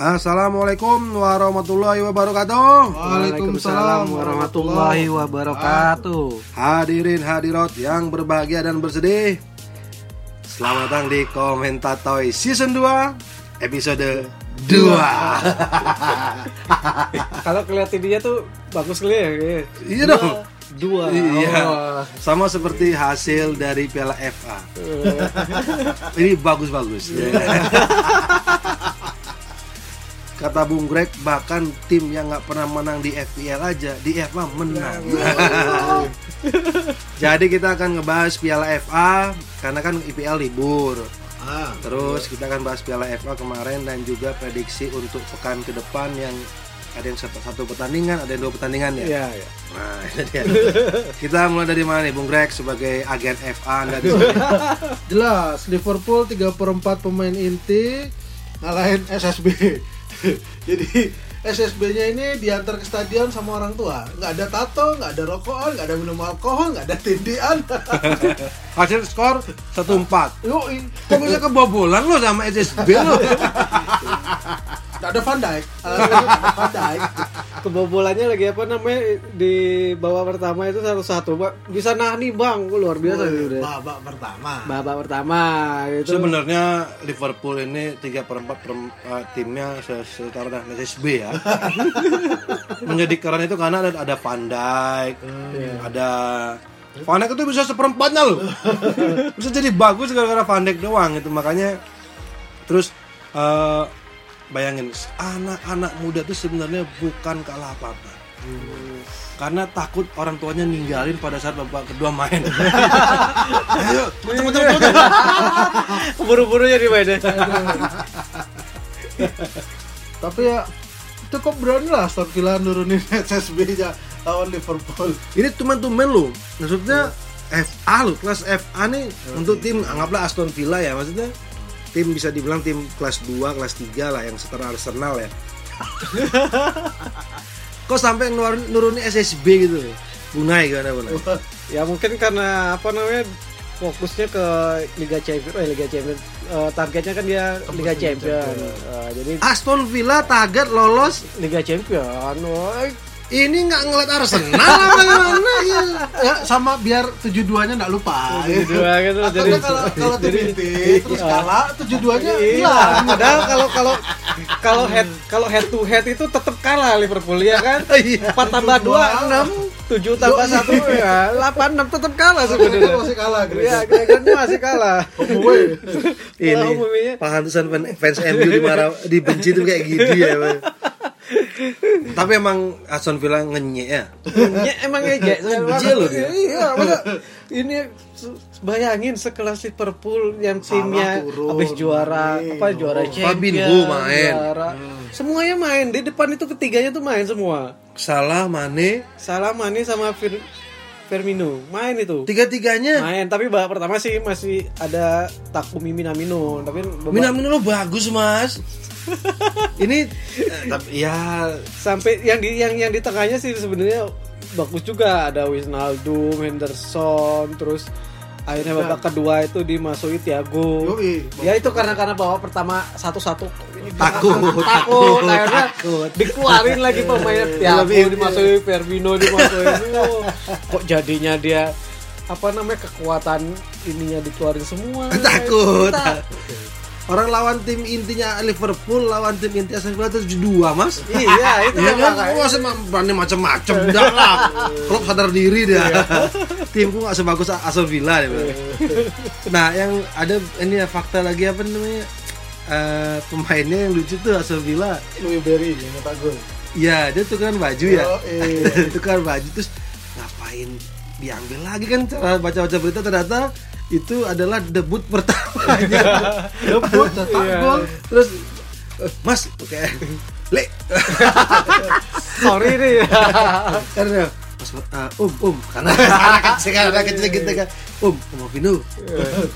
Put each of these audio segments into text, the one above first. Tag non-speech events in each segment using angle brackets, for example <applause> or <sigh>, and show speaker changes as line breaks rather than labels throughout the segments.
Assalamualaikum warahmatullahi wabarakatuh.
Waalaikumsalam warahmatullahi wabarakatuh.
Hadirin hadirat yang berbahagia dan bersedih. Selamat datang di Komentatoy Season 2 episode 2. <laughs>
Kalau kelihatan dia tuh bagus kali ya.
Iya dong.
Dua.
Iya.
Oh.
Sama seperti hasil dari Piala FA. Ini bagus-bagus. <laughs> Kata Bung Greg bahkan tim yang nggak pernah menang di FPL aja di FA menang. <laughs> Jadi kita akan ngebahas Piala FA karena kan IPL libur.
Ah,
Terus kita akan bahas Piala FA kemarin dan juga prediksi untuk pekan ke depan yang ada yang satu, satu pertandingan, ada yang dua pertandingan ya.
Iya, iya.
Nah, <laughs> itu dia. Kita mulai dari mana nih, Bung Greg sebagai agen FA Anda di sini? <laughs>
jelas Liverpool 3 per 4 pemain inti ngalahin SSB. <laughs> Jadi SSB-nya ini diantar ke stadion sama orang tua. Nggak ada tato, nggak ada rokokan, nggak ada minum alkohol, nggak ada tindian. <laughs>
Hasil skor 1-4.
Yoi,
Kok bisa kebobolan lo sama SSB lo? <laughs>
nggak ada Van Dijk. Nggak ada Van Dijk.
Kebobolannya lagi apa namanya di babak pertama itu satu satu bisa nih bang, luar biasa
Woi,
gitu.
Babak pertama.
Babak pertama gitu.
Sebenarnya Liverpool ini 3 per 4 per, eh, timnya se- setara dengan SSB ya. <laughs> Menjadi keren itu karena ada, ada Van Dijk, ada Van Dijk itu bisa seperempatnya loh. <laughs> bisa jadi bagus gara-gara Van Dijk doang itu makanya terus eh, bayangin anak-anak muda itu sebenarnya bukan kalah apa-apa. Karena takut orang tuanya ninggalin pada saat babak kedua main. <laughs> Ayo, cepet.
Buru-buru jadi mainnya.
Tapi ya cukup berani lah Aston Villa nurunin <laughs> SSB-nya lawan Liverpool.
Ini tumen-tumen loh. Maksudnya FA loh, kelas FA nih untuk tim anggaplah Aston Villa ya, maksudnya tim bisa dibilang tim kelas 2, kelas 3 lah yang setara Arsenal ya. <laughs> Kok sampai ngeluarin nurunin SSB gitu? Bunai gimana Bunai?
Ya mungkin karena apa namanya fokusnya ke Liga Champions, eh Liga Champions. Eh, targetnya kan dia Liga Champion. Eh, jadi
Aston Villa target lolos
Liga Champion. Woi,
ini nggak ngeliat Arsenal <laughs> apa gimana ya?
Ya sama biar 72-nya nggak lupa.
Tujuh dua gitu.
Atau
Jadi
nggak kalau kalau
jadi-
inti terus
Iya.
kalah 72-nya
Iya,
hilang.
padahal kalau kalau kalau head kalau head to head itu tetap kalah Liverpool ya kan?
Iya.
4 tambah 2 6 7 tambah 1 ya 8 6 tetap kalah sebenarnya.
masih kalah
Iya. Gregornya masih kalah.
Ini fan- fans MU dimarah dibenci tuh kayak gitu ya. Tapi emang Aston Villa ngenyek ya.
Ya, emang ejek
Ejek loh dia.
Iya, masa ini bayangin sekelas Liverpool yang timnya habis juara
main.
apa juara
Oh,
champion,
Fabinho main.
juara. Semuanya main di depan itu ketiganya tuh main semua.
Salah Mane
Salah Mane sama Fir- Firmino. Main itu.
tiga-tiganya?
Main, tapi babak pertama sih masih ada Takumi Minamino, tapi babak-
Minamino lo bagus mas. <laughs> Ini eh, tapi ya.
Sampai yang di yang yang di tengahnya sih sebenarnya bagus juga. Ada Wijnaldum, Henderson, terus akhirnya babak kedua itu dimasuki Thiago.
Yoi.
Ya itu karena karena babak pertama satu-satu. Ini
Takut,
takut,
takut,
akhirnya
takut.
dikeluarin lagi pemain Thiago
Lebih-
dimasuki Firmino dimasuki. <laughs> Oh, kok jadinya dia apa namanya kekuatan ininya dikeluarin semua.
Takut.
Tak-
orang lawan tim intinya Liverpool lawan tim inti Aston Villa itu 72 mas
iya <laughs> itu
Iya
yang
kan,
makanya.
gua masih berani macam-macam enggak lah. <laughs> Klub sadar diri dia. <laughs> Timku nggak sebagus Aston Villa dia bilang. Nah, yang ada ini ya fakta lagi apa namanya? Eh, pemainnya yang lucu tuh Aston Villa.
Louis Berry yang nyetak gol.
Ya, dia tukeran baju ya.
Iya.
tukeran baju terus ngapain diambil lagi kan cara baca-baca berita ternyata itu adalah debut pertamanya. <laughs>
Debut cetak
Iya.
gol.
terus Mas, oke. Le.
sorry nih <laughs>
karena Mas, uh, um, um, karena anak kecil kan, anak kecil gitu kan, um, um, Vino,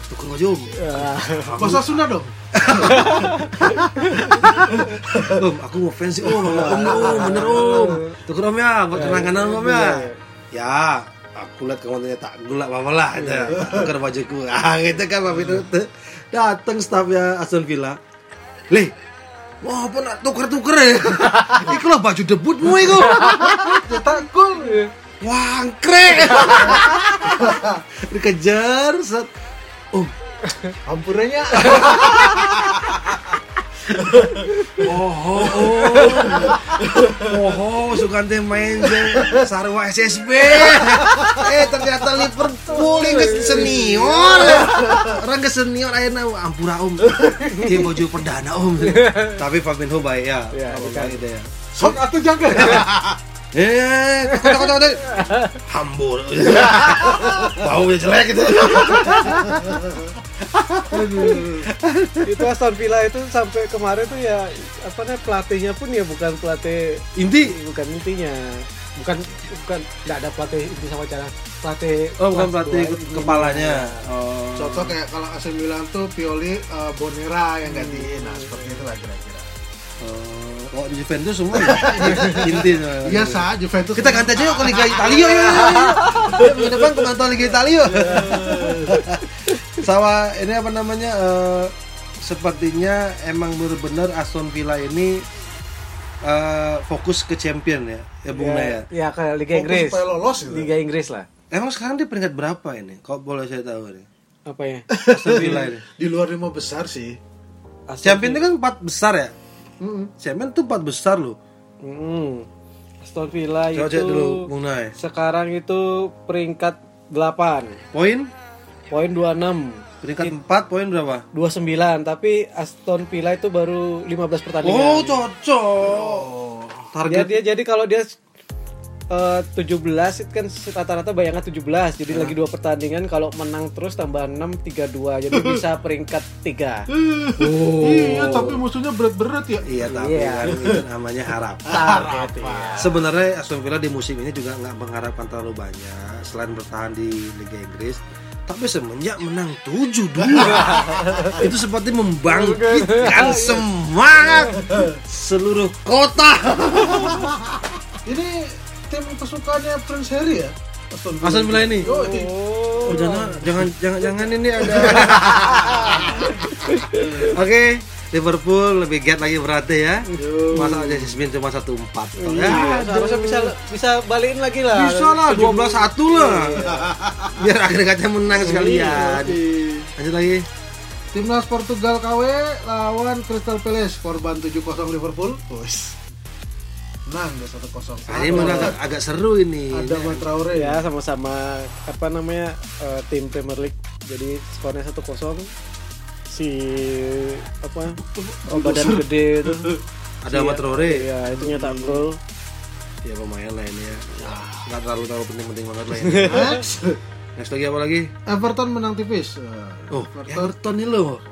tukang aja um,
Bahasa Sunda dong. <laughs>
um, aku mau sih, um, um, um, bener um, tukar om ya, buat kenangan om ya, ya, aku lihat kamu tak gula apa lah, aja, tukar bajuku, <laughs> ah gitu kan, Pak Vino, datang staffnya Aston Villa, leh, Wah, apa nak tuker-tuker ya? <laughs> Iku lah baju debutmu iku. <laughs>
Cetak gol.
Wangkrek. Dikejar set. Oh,
Hampurannya. <laughs>
oh, oh, oh. Oh, Sugante main Sarwa SSB. Eh, ternyata Liverpool ini senior. Orang ke senior ayeuna ampura Om. Dia baju perdana Om. Tapi Fabinho baik ya.
Ya,
ya.
Sok atuh jangan. <laughs>
Eh, kota kota kota. Hambur. <laughs> Baunya jelek gitu.
itu Aston Villa itu sampai kemarin tuh ya apa namanya pelatihnya pun ya bukan pelatih
Inti.
bukan intinya bukan bukan nggak ada pelatih inti sama cara pelatih
Oh, bukan pelatih kepalanya. Oh.
Contoh kayak kalau AC Milan tuh Pioli eh, Bonera yang gantiin. Nah, seperti itu lah kira-kira.
Oh, kalau di Juventus semua ya? <laughs> inti. semua.
Iya, sah Juventus.
Kita ganti aja yuk ke Liga Italia ya. Minggu depan ke nonton Liga Italia. <laughs> Sama ini apa namanya? eh, sepertinya emang benar-benar Aston Villa ini eh, fokus ke champion ya, ya Bung
ya,
Naya.
ya ke Liga
Fokus
Inggris
supaya lolos gitu.
Liga Inggris lah
Emang sekarang di peringkat berapa ini? Kok boleh saya tahu nih?
apa ya
Aston Villa ini. <laughs>
Di luar lima besar sih.
Aston
Champion itu kan empat besar ya.
Mm-mm.
Champion tuh empat besar loh.
Hmm. Aston Villa
Coba
itu
dulu Nay.
sekarang itu peringkat 8
Poin
poin 26
peringkat empat poin berapa?
29 tapi Aston Villa itu baru 15 pertandingan
Oh cocok.
dia,
Target
dia jadi kalau dia eh, 17 itu kan rata-rata bayangan 17 jadi lagi dua pertandingan kalau menang terus tambah 6 32 jadi <laughs> bisa peringkat 3
Oh.
Iya, tapi musuhnya berat-berat ya.
Iya tapi
Iya.
kan itu namanya harap. <laughs>
target ya.
Sebenarnya Aston Villa di musim ini juga nggak mengharapkan terlalu banyak selain bertahan di Liga Inggris. Tapi semenjak menang 7-2 <laughs> itu seperti membangkitkan semangat seluruh kota.
Ini tim kesukaannya Prince Harry ya? Aston Villa.
Aston Villa ini.
Oh, ini.
Oh,
Oh, jangan jangan jangan jangan ini ada. <laughs> Oke, Liverpool lebih giat lagi berarti ya. Masa aja Jasmine cuma 1-4 toh ya.
Iya, seharusnya bisa bisa balikin lagi lah.
Bisa lah 12-1 lah. Biar agregatnya menang sekalian.
Oke.
Lanjut lagi.
Timnas Portugal KW lawan Crystal Palace korban 7-0 Liverpool. Wes. Menang deh 1-0.
Nah, ini agak, agak seru ini.
Ada Mat Traore
Ya sama-sama apa namanya eh, tim Premier League. Jadi skornya 1-0. Si apa? Oh, badan gede itu. <laughs>
Ada Ahmad Traore.
Ya, itu nyetak gol.
Ya pemain lah ini ya. Nggak terlalu terlalu penting-penting banget lah ini. <laughs>
Next.
Next lagi apa lagi?
Everton menang tipis.
Oh,
Everton.
Everton ini loh.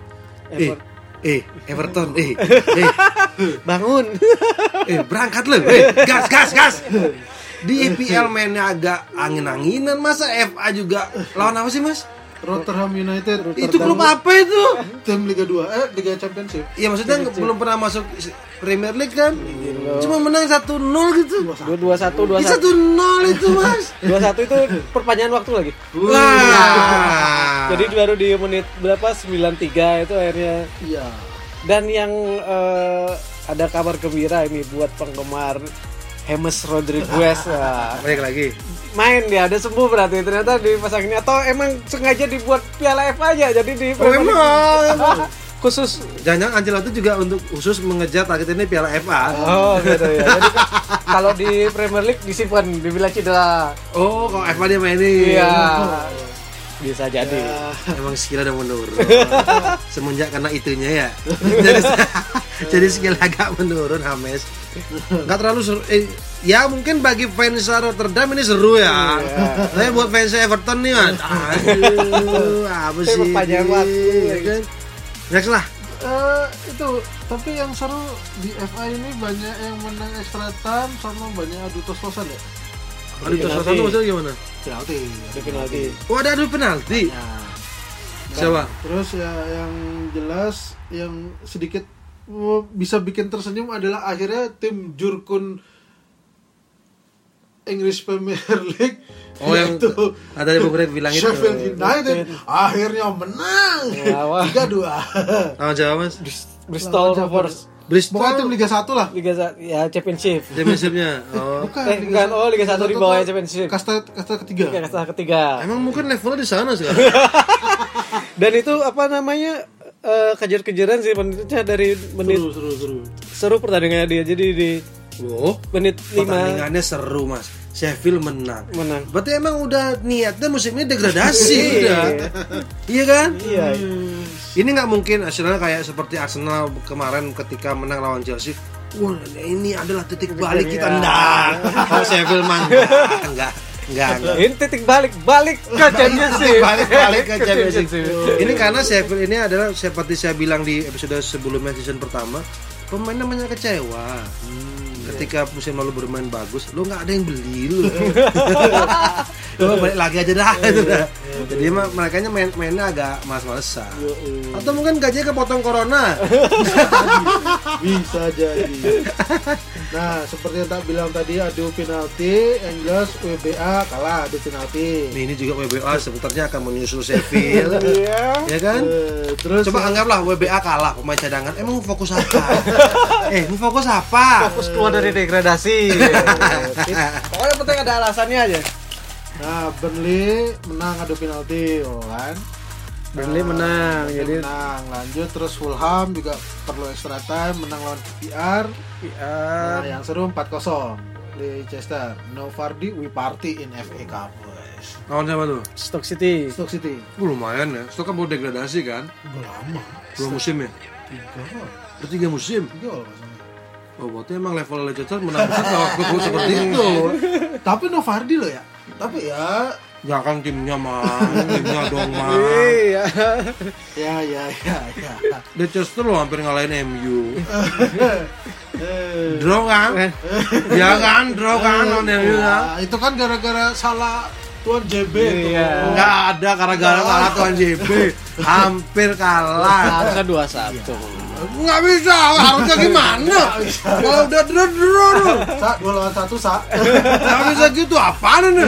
Eh,
Ever-
eh, Everton, eh, eh,
Bangun.
eh, berangkat loh, eh, gas, gas, gas. Di EPL mainnya agak angin-anginan, masa FA juga lawan apa sih mas?
Rotterdam United
Itu klub apa itu?
tim Liga 2 eh Liga Championship.
Ya maksudnya nggak- belum pernah masuk Premier League kan? Cuma menang 1-0 gitu.
Dua dua satu dua
Ini
satu
1-0 itu mas. <laughs>
dua satu itu perpanjangan waktu lagi.
Wah.
Jadi baru di menit berapa 93 itu akhirnya
Iya.
dan yang eh, ada kabar gembira ini buat penggemar James Rodriguez Wah,
Baik lagi.
Main dia ada sembuh berarti ternyata dipasang ini atau emang sengaja dibuat Piala FA aja jadi di
Oh <laughs> emang.
khusus
Jangan-jangan Ancelotti juga untuk khusus mengejar target ini Piala FA.
oh gitu ya <laughs> jadi kalau di Premier League disimpan dibilang cedera
Oh, kalau FA dia mainin.
iya bisa jadi
Emang skill udah menurun. <laughs> Semenjak karena itunya ya. jadi, <laughs> jadi skill agak menurun Hames. Gak terlalu seru. Eh, ya mungkin bagi fans Rotterdam ini seru ya. Tapi buat fans Everton nih mas. <laughs> Aduh, apa sih? ya kan? Next lah.
Eh, itu tapi yang seru di FA ini banyak yang menang extra time sama banyak adu tos-tosan ya.
Penalti.
terus satu maksudnya gimana?
Penalti.
di penalti
Oh ada adu penalti.
Nah,
Siapa?
terus ya yang jelas yang sedikit bisa bikin tersenyum adalah akhirnya tim Jurkun English Premier League
Oh yang
yaitu
ada yang beberapa bilang itu.
Sheffield United akhirnya menang
wah.
tiga dua
Lawan siapa mas?
Bristol Rovers
Bristol
Pokoknya tim Liga 1 lah.
Liga Sa- ya Championship.
championshipnya. <laughs> Oh.
Bukan.
Eh, enggak, oh, Liga 1 di bawahnya Championship.
Kasta kasta ketiga.
Liga kasta ketiga.
Emang mungkin levelnya di sana sekarang. <laughs>
Dan itu apa namanya? Eh, kejar-kejaran sih menitnya dari menit
Seru seru seru.
seru pertandingannya dia. Jadi di
Oh,
menit 5
pertandingannya seru mas. Sheffield menang.
menang.
Berarti emang udah niatnya musim ini degradasi
Iya.
udah. Iya kan?
Iya.
Ini nggak mungkin Arsenal kayak seperti Arsenal kemarin ketika menang lawan Chelsea. Wah, ini adalah titik balik kita.
Iya.
Nah, kalau Sheffield mah enggak, enggak.
Ini titik balik balik ke Championship. <laughs>
balik balik ke <laughs> Championship. Ini karena Sheffield ini adalah seperti saya bilang di episode sebelumnya season pertama, pemainnya banyak kecewa. Ketika musim lalu bermain bagus, lo nggak ada yang beli lo. lo <laughs> balik lagi aja dah. gitu dah. Jadi emang mereka main mainnya agak malas-malesan. Atau mungkin gajinya kepotong corona. <laughs>
Bisa jadi. Nah, seperti yang tak bilang tadi adu penalti, yang jelas WBA kalah adu penalti.
Nih, ini juga WBA sebenarnya akan menyusul Sheffield. <laughs>
Iya.
ya kan?
Eh, terus
Coba anggaplah WBA kalah pemain cadangan. Emang fokus apa? eh, mau fokus apa?
Fokus keluar dari degradasi. <laughs> Pokoknya penting ada alasannya aja.
Nah, Burnley menang adu penalti, oh kan?
Burnley menang,
Burnley
jadi
menang. Lanjut terus Fulham juga perlu extra time menang lawan KPR. Nah, yang seru 4-0 Leicester. No Vardy, we party in FA Cup.
Lawan siapa tuh?
Stoke City.
Stoke City.
Oh, lumayan ya. Stok kan mau degradasi kan?
Udah lama.
Dua musim ya?
Tiga,
Bertiga musim.
tiga nggak salah.
Oh, berarti emang level Leicester menang besar kalau klub seperti itu.
Tapi no Vardy loh ya. Tapi ya
Ya kan timnya mah, <laughs> timnya dong mah.
Iya.
ya ya ya ya.
Leicester lo hampir ngalahin MU. <laughs> Draw kan? ya kan, draw kan lawan MU kan?
Nah, itu kan gara-gara salah Tuan JB itu.
Iya.
Enggak ada gara-gara kalah tuan JB. Hampir kalah.
Harusnya dua satu.
Nggak bisa, harusnya gimana? Kalau udah draw dong.
Sa, dua lawan satu, Sa.
Nggak bisa gitu, apaan ini?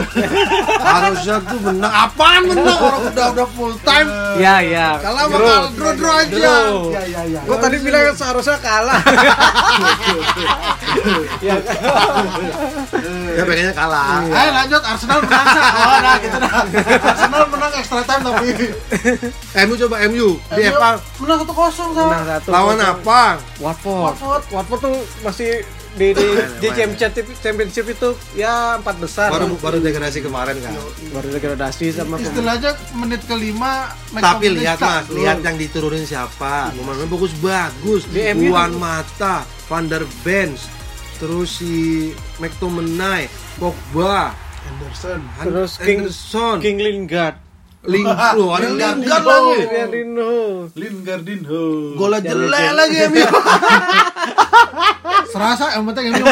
Harusnya tuh menang, apaan menang? Orang udah udah full time.
Ya ya.
Kalah bakal draw draw aja.
Ya ya ya.
Gua tadi bilang seharusnya kalah. ya.
Ya pengennya kalah.
Ayo lanjut Arsenal menang. Oh, nah gitu dah. Arsenal menang extra time tapi
MU coba MU di FA
menang satu kosong Sa.
Lawan apa?
Watford.
Watford.
Watford tuh masih di di, di championship championship itu ya empat besar.
Baru baru degradasi kemarin kan.
baru degradasi sama.
Istilahnya menit kelima
Tapi lihat mas, lihat yang diturunin siapa. Pemain bagus bagus. Juan Mata, Van der Benz, terus si McTominay, Pogba,
Anderson.
Terus King
Henderson,
King Lingard.
Loh, <laughs> ada
Lingard
lagi.
Fernandinho.
Lingardinho.
Golnya jelek lagi MU. <laughs>
Serasa yang penting Sa.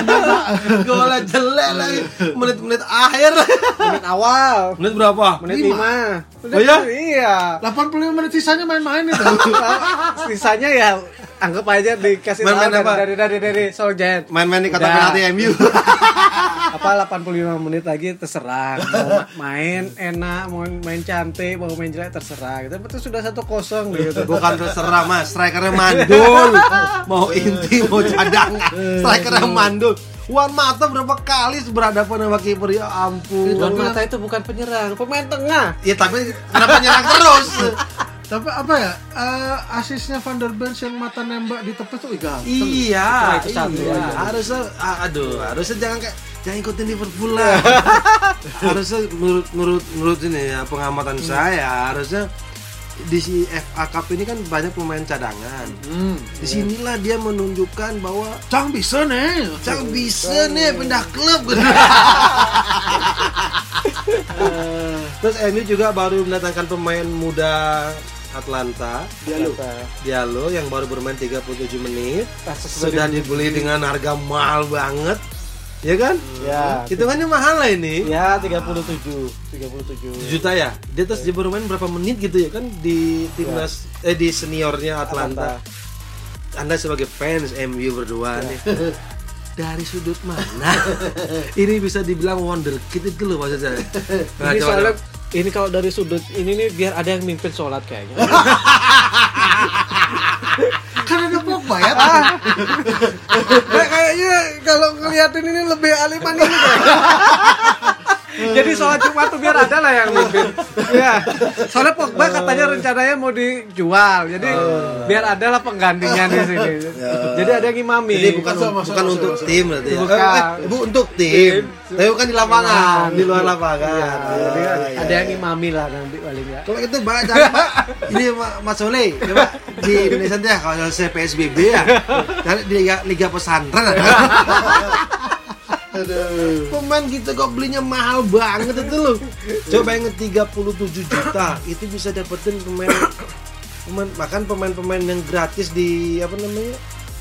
Golnya <laughs> jelek lagi. Menit-menit akhir.
Menit awal.
Menit berapa?
Menit
Lima.
5.
Oh iya?
Iya.
85 menit sisanya main-main itu. <laughs>
Sisanya ya anggap aja dikasih
Main-main
tahu
apa?
dari dari dari Soul Giant.
Main-main di kata
Udah.
penalti MU. <laughs>
apa 85 menit lagi terserah mau ma- main enak mau main cantik mau main jelek terserah gitu itu sudah satu kosong gitu
Bukan terserah mas, strikernya mandul Mau inti, mau cadangan Strikernya mandul Wan Mata berapa kali berhadapan sama kiper ya ampun
Juan Mata itu bukan penyerang pemain tengah
Ya tapi kenapa nyerang terus? <laughs>
Tapi apa ya? eh, asisnya Van der Benz yang mata nembak di tepi tuh
iya,
Itu satu
iya.
aja.
Harusnya, aduh, harusnya jangan kayak jangan ikutin Liverpool lah. <laughs> harusnya menurut menurut menurut ini ya pengamatan saya harusnya di si FA Cup ini kan banyak pemain cadangan.
Hmm.
Di sinilah dia menunjukkan bahwa
Cang bisa nih.
Cang bisa nih pindah klub gitu. <laughs> Terus MU juga baru mendatangkan pemain muda Atlanta
Diallo.
Diallo yang baru bermain 37 menit sudah dibeli dengan harga mahal banget ya kan?
Ya
hitungannya mahal lah ini.
ya 37 37
juta ya? Dia terus dia baru main berapa menit gitu ya kan? Di timnas eh di seniornya Atlanta. Anda sebagai fans MU berdua nih <laughs> dari sudut mana? <laughs> Ini bisa dibilang wonderkid itu loh maksud saya <laughs> nah,
ini soalnya ini kalau dari sudut ini nih biar ada yang mimpin sholat kayaknya
Pogba ya.
Kayak- <laughs> kayaknya kalau ngeliatin ini lebih aliman ini. <laughs> Jadi sholat Jumat tuh biar ada lah yang mimpin. Ya. Soalnya Pogba katanya rencananya mau dijual. Jadi biar ada lah penggantinya di sini. <laughs> Jadi ada yang imami.
Jadi bukan
Masuk, masuk,
bukan
masuk,
untuk
masuk.
tim berarti ya.
Bukan.
Eh, Bu untuk tim. Tapi bukan di lapangan, di luar lapangan.
Iya, jadi
Ah,
ada
iya.
yang imami lah nanti paling ya.
Kalau itu Mbak cari Mbak. Ini Ma- Mas Soleh, coba di Indonesia ya kalau saya PSBB ya. Cari di Liga, Liga Pesantren ada. <laughs>
Aduh.
Pemain kita kok belinya mahal banget itu loh. Coba yang 37 juta itu bisa dapetin pemain pemain bahkan pemain-pemain yang gratis di apa namanya?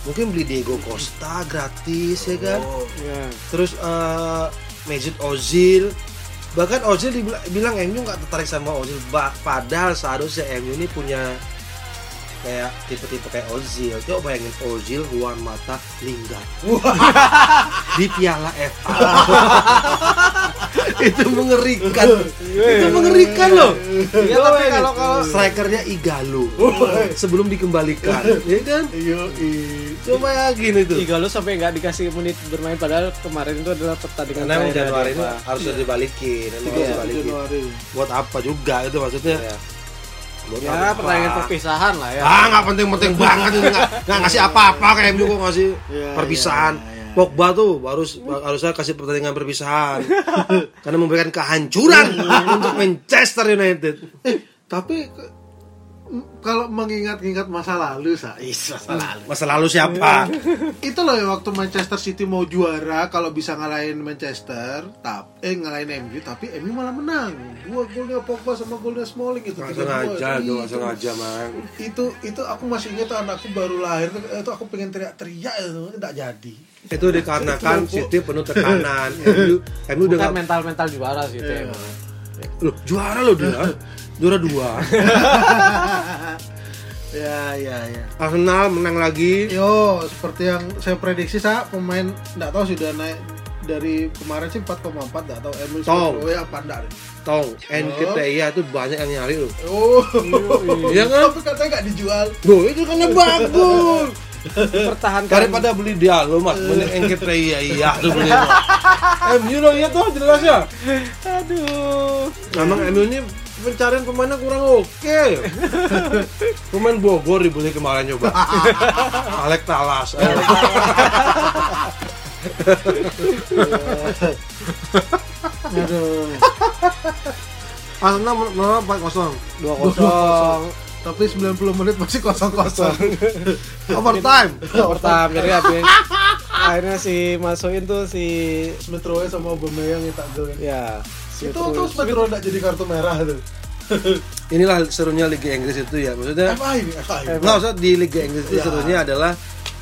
Mungkin beli Diego Costa gratis ya kan.
Oh.
Ya.
Terus eh Mesut Ozil bahkan Ozil dibilang bilang MU nggak tertarik sama Ozil padahal seharusnya MU ini punya kayak tipe-tipe kayak Ozil. Coba bayangin Ozil Juan Mata Lingard di Piala FA <laughs> itu mengerikan. Itu mengerikan loh.
Iya,
Coba
tapi kalau- kalau-
strikernya Igalo. Sebelum dikembalikan. Ya kan?
Iyo,
coba yakin itu.
Igalo sampai nggak dikasih menit bermain padahal kemarin itu adalah pertandingan
karena Januari ini harus dibalikin harus
Iya,
dibalikin.
Januari.
buat apa juga itu maksudnya?
Iya.
Buat
Ya pertandingan perpisahan lah ya.
ah nggak penting-penting <laughs> banget nggak nggak ngasih apa-apa kayak kok ngasih
Iya,
perpisahan.
iya, iya.
Pogba tuh harus harusnya kasih pertandingan perpisahan. <laughs> Karena memberikan kehancuran untuk Manchester United.
Eh, tapi kalau mengingat-ingat masa lalu, Sa, is, masa lalu.
masa lalu siapa <laughs>
Itu loh ya waktu Manchester City mau juara kalau bisa ngalahin Manchester, tap, eh ngalahin MU tapi MU malah menang. Dua golnya Pogba sama golnya Smalling itu.
nggak
3-2.
sengaja
Itu-
tuh nggak sengaja mang
Itu itu aku masih ingat tuh anakku baru lahir tuh, itu aku pengen teriak-teriak itu tidak jadi.
itu dikarenakan City penuh tekanan MU MU udah
mental-mental juara sih itu
Iya.
loh juara loh dia <laughs> juara dua <laughs>
Ya ya ya.
Arsenal menang lagi
Yo, seperti yang saya prediksi sa pemain tidak tahu sudah naik dari kemarin sih 4,4 tidak tahu MU
Tahu.
oh ya apa enggak deh.
Tong, NKTIA itu banyak yang nyari loh.
Oh,
Iya kan?
Tapi katanya nggak dijual.
Loh, itu kan bagus.
Dipertahankan.
Daripada beli dia lo mas, mending NKTIA iya tuh beli. MU <laughs> loh iya tuh jelas ya.
Aduh.
Memang MU ini pencarian pemainnya kurang oke. Pemain Bogor dibeli kemarin coba. <laughs> Alek Talas. Eh,
Aduh.
Arsenal menang 4-0.
2-0.
Tapi 90 menit masih kosong-kosong. <laughs>
Overtime.
Pertama jadi habis <laughs> akhirnya si masukin tuh si
Smith Rowe sama Aubameyang yang tak gol.
ya
Itu tuh Smith Rowe nggak jadi kartu merah tuh. <laughs>
Inilah serunya Liga Inggris itu ya. Maksudnya
FA ini, FA.
Nggak usah di Liga Inggris itu
Ya.
serunya adalah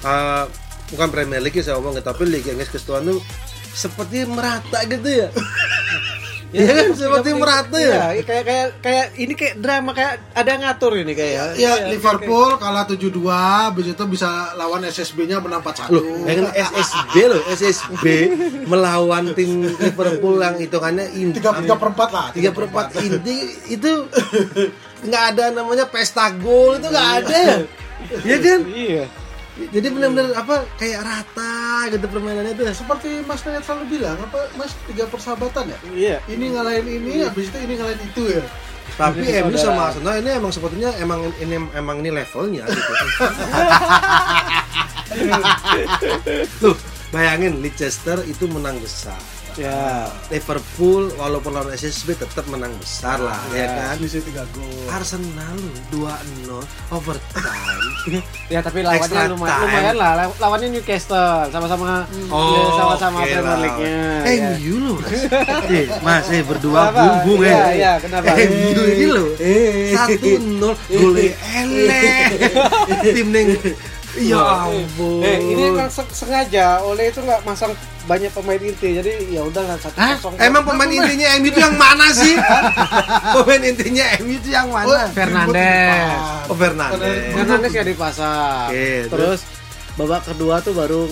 uh, bukan Premier League ya saya ngomong tapi Liga Inggris kesetuan tuh seperti merata gitu ya. <laughs> Iya kan seperti merata ya.
Iya, kayak kayak kayak ini kayak drama kayak ada yang ngatur ini kayak.
Ya, Liverpool kalah 7-2, habis itu bisa lawan SSB-nya menang 4-1.
Loh, yang SSB loh, SSB melawan tim Liverpool yang hitungannya inti
tiga tiga per empat lah.
tiga per empat inti itu nggak ada namanya pesta gol itu nggak ada. <laughs> Ya kan?
Iya.
Jadi benar-benar apa kayak rata gitu permainannya tuh.
Seperti Mas Nayat selalu bilang, apa Mas tiga persahabatan ya?
Iya.
Ini ngalahin ini, habis itu ini ngalahin itu ya.
Tapi MU sama Arsenal ini emang sepertinya emang ini emang ini levelnya gitu. <laughs> Tuh, bayangin Leicester itu menang besar.
Ya.
Liverpool walaupun lawan SSB tetap menang besar lah, ya kan?
Selisih tiga gol.
Arsenal 2-0 overtime. <laughs>
Ya tapi lawannya lumayan,
time.
lumayan lah. Law- Lawannya Newcastle sama-sama
Oh,
ya, sama-sama
oke
Premier. League-nya.
Eh,
ya.
MU loh, Mas. <laughs> Eh, Mas, eh berdua bumbung
Iya,
ya.
iya, kenapa?
MU ini loh.
Eh.
1-0 gole ele. Tim neng Ya ampun.
Eh, ini se- sengaja oleh itu nggak masang banyak pemain inti. Jadi ya udah lah satu kosong.
Emang pemain intinya MU itu yang mana sih? <laughs> pemain intinya MU itu yang mana?
Fernandes.
Oh, Fernandes.
Fernandes ya dipasang.
Oke,
terus babak kedua tuh baru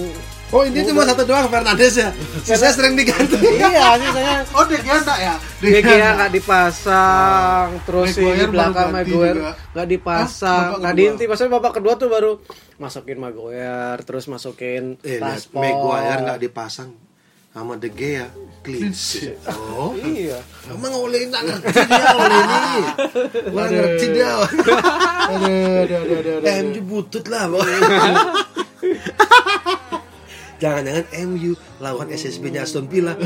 Oh ini cuma satu doang Fernandes ya. Sisa sering diganti.
iya sisanya
Oh, De Gea enggak ya? De
Gea
enggak.
nggak dipasang, terus si
Maguire
di belakang Maguire
juga.
nggak dipasang,
Hah? Babak
nggak
kedua?
diinti. Maksudnya babak kedua tuh baru masukin Maguire, terus masukin
Eh,
Rashford.
Maguire nggak dipasang sama De Gea clean sheet. Oh,
Iya.
emang oleh nggak ngerti dia oleh ini. Nggak ngerti dia.
Aduh, aduh, aduh, aduh.
MU butut lah. <laughs> Jangan-jangan MU lawan SSB-nya Aston Villa. <laughs>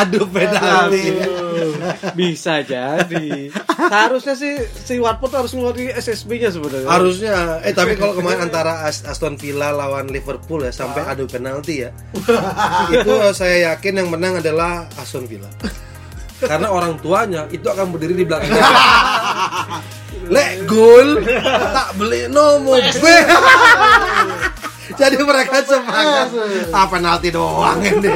Aduh penalti.
Bisa jadi. Seharusnya sih si Watford harus ngeluarin SSB-nya sebenarnya.
Harusnya eh tapi kalau <laughs> kemarin antara As- Aston Villa lawan Liverpool ya sampai adu penalti ya. <laughs> itu saya yakin yang menang adalah Aston Villa. Karena orang tuanya itu akan berdiri di belakangnya. Lek gol tak beli nomor B. Jadi mereka semangat. Ah penalti doang ini.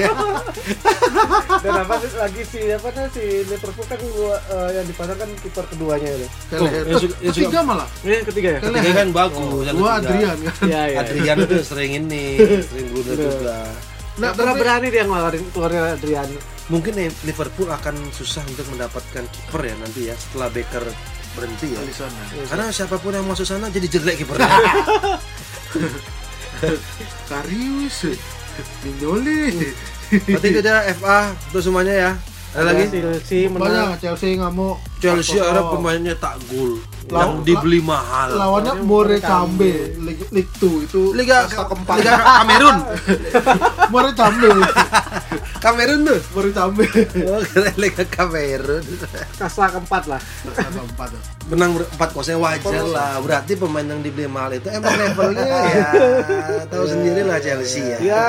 Dan apa sih lagi si apa nih si Liverpool kan gua, eh, yang dipasang kan kiper keduanya itu.
Suka- yang
Ketiga malah.
Ini yang ketiga ya?
Ketiga kan bagus. yang
Gua. Adrian kan.
Iya, iya.
Adrian itu sering ini, sering blunder juga.
Nah,
Nah, pernah
tapi-
berani dia ngeluarin keluarin Adrian.
Mungkin Liverpool akan susah untuk mendapatkan kiper ya nanti ya setelah Baker berhenti ya.
Alisson, ya.
Karena siapa pun yang masuk sana jadi jelek kipernya. <laughs>
Karius. Minjoli.
Berarti itu FA untuk semuanya ya. Ada lagi?
Chelsea menang.
Banyak Chelsea ngamuk.
Chelsea
Atau-
ada pemainnya tak gol yang dibeli mahal.
Lawannya More Cambe, League, League 2 itu
Liga
keempat.
Liga Kamerun. <laughs>
More Cambe.
Kamerun tuh.
More Cambe.
Oh, kira Liga Kamerun.
Kasta keempat lah.
Kasta keempat. ya.
Menang ber- 4-0 wajar lah. Berarti pemain yang dibeli mahal itu emang <laughs> levelnya ya tahu sendiri lah Chelsea ya.
Ya,